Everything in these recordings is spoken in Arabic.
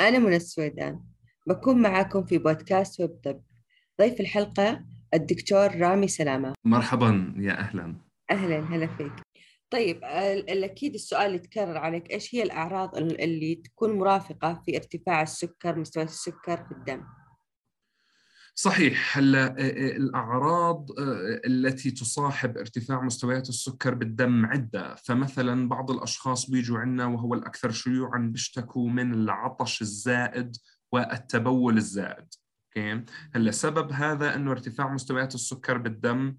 أنا منى السويدان. بكون معاكم في بودكاست ويب طب. ضيف الحلقة الدكتور رامي سلامة. مرحبا يا أهلا. أهلا هلا فيك. طيب أكيد السؤال اللي تكرر عليك إيش هي الأعراض اللي تكون مرافقة في ارتفاع السكر مستوى السكر في الدم؟ صحيح هلا الأعراض التي تصاحب ارتفاع مستويات السكر بالدم عدة. فمثلا بعض الأشخاص بيجوا عندنا وهو الأكثر شيوعا بيشتكوا من العطش الزائد والتبول الزائد okay؟ هلا سبب هذا إنه ارتفاع مستويات السكر بالدم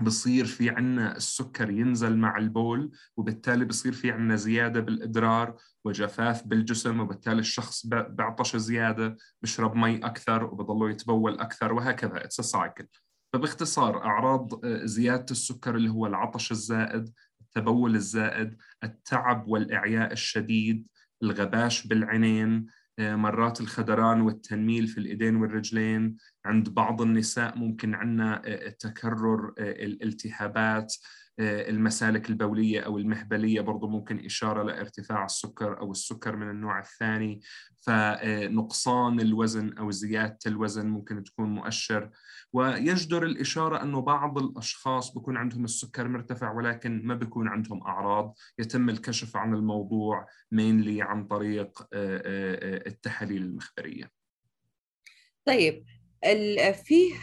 بصير في عنا السكر ينزل مع البول وبالتالي بصير في عنا زيادة بالإدرار وجفاف بالجسم وبالتالي الشخص بعطش زيادة بشرب مي أكثر وبضله يتبول أكثر وهكذا. it's cycle فباختصار أعراض آه، زيادة السكر اللي هو العطش الزائد التبول الزائد التعب والإعياء الشديد الغباش بالعينين آه، مرات الخدران والتنميل في الإيدين والرجلين عند بعض النساء ممكن عندنا آه، تكرر آه، الالتهابات المسالك البولية أو المهبلية برضو ممكن إشارة لارتفاع السكر أو السكر من النوع الثاني. فنقصان الوزن أو زيادة الوزن ممكن تكون مؤشر. ويجدر الإشارة أنه بعض الأشخاص بكون عندهم السكر مرتفع ولكن ما بيكون عندهم أعراض. يتم الكشف عن الموضوع مينلي عن طريق التحاليل المخبرية. طيب فيه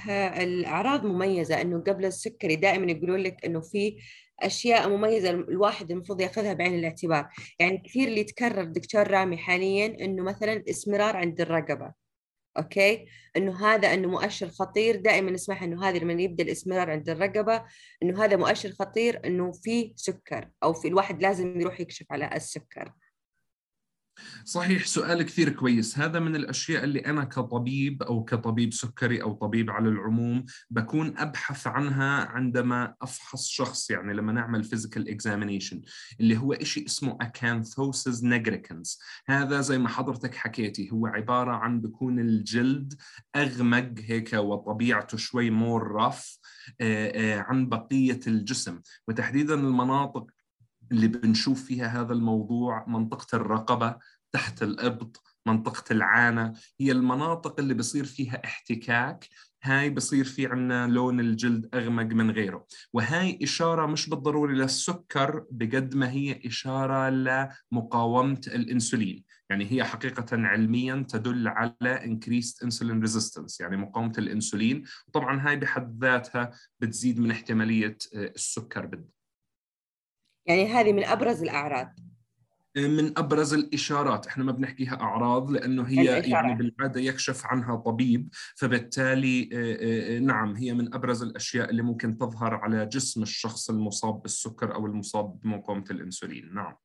الأعراض مميزة إنه قبل السكري دائما يقولون لك إنه في أشياء مميزة الواحد المفروض يأخذها بعين الاعتبار. يعني كثير اللي يتكرر دكتور رامي حاليا إنه مثلا إسمرار عند الرقبة okay؟ إنه هذا إنه مؤشر خطير دائما نسمع إنه هذا لما يبدأ الإسمرار عند الرقبة إنه هذا مؤشر خطير إنه في سكر أو في الواحد لازم يروح يكشف على السكر. صحيح سؤال كثير كويس. هذا من الأشياء اللي أنا كطبيب أو كطبيب سكري أو طبيب على العموم بكون أبحث عنها عندما أفحص شخص يعني لما نعمل physical examination اللي هو إشي اسمه acanthosis nigricans هذا زي ما حضرتك حكيتي هو عبارة عن بكون الجلد أغمق هيك وطبيعته شوي more rough آه، آه، عن بقية الجسم. وتحديدا المناطق اللي بنشوف فيها هذا الموضوع منطقة الرقبة تحت الإبط منطقة العانة هي المناطق اللي بصير فيها احتكاك. هاي بصير في عنا لون الجلد أغمق من غيره. وهاي إشارة مش بالضروري للسكر بقد ما هي إشارة لمقاومة الإنسولين. يعني هي حقيقة علميا تدل على increased insulin resistance يعني مقاومة الإنسولين. طبعا هاي بحد ذاتها بتزيد من احتمالية آه، السكر بالدم يعني هذه من أبرز الأعراض. من أبرز الإشارات. إحنا ما بنحكيها أعراض لأنه هي الإشارة. يعني بالعادة يكشف عنها طبيب فبالتالي آه، آه، نعم هي من أبرز الأشياء اللي ممكن تظهر على جسم الشخص المصاب بالسكر أو المصاب بمقاومة الإنسولين. نعم.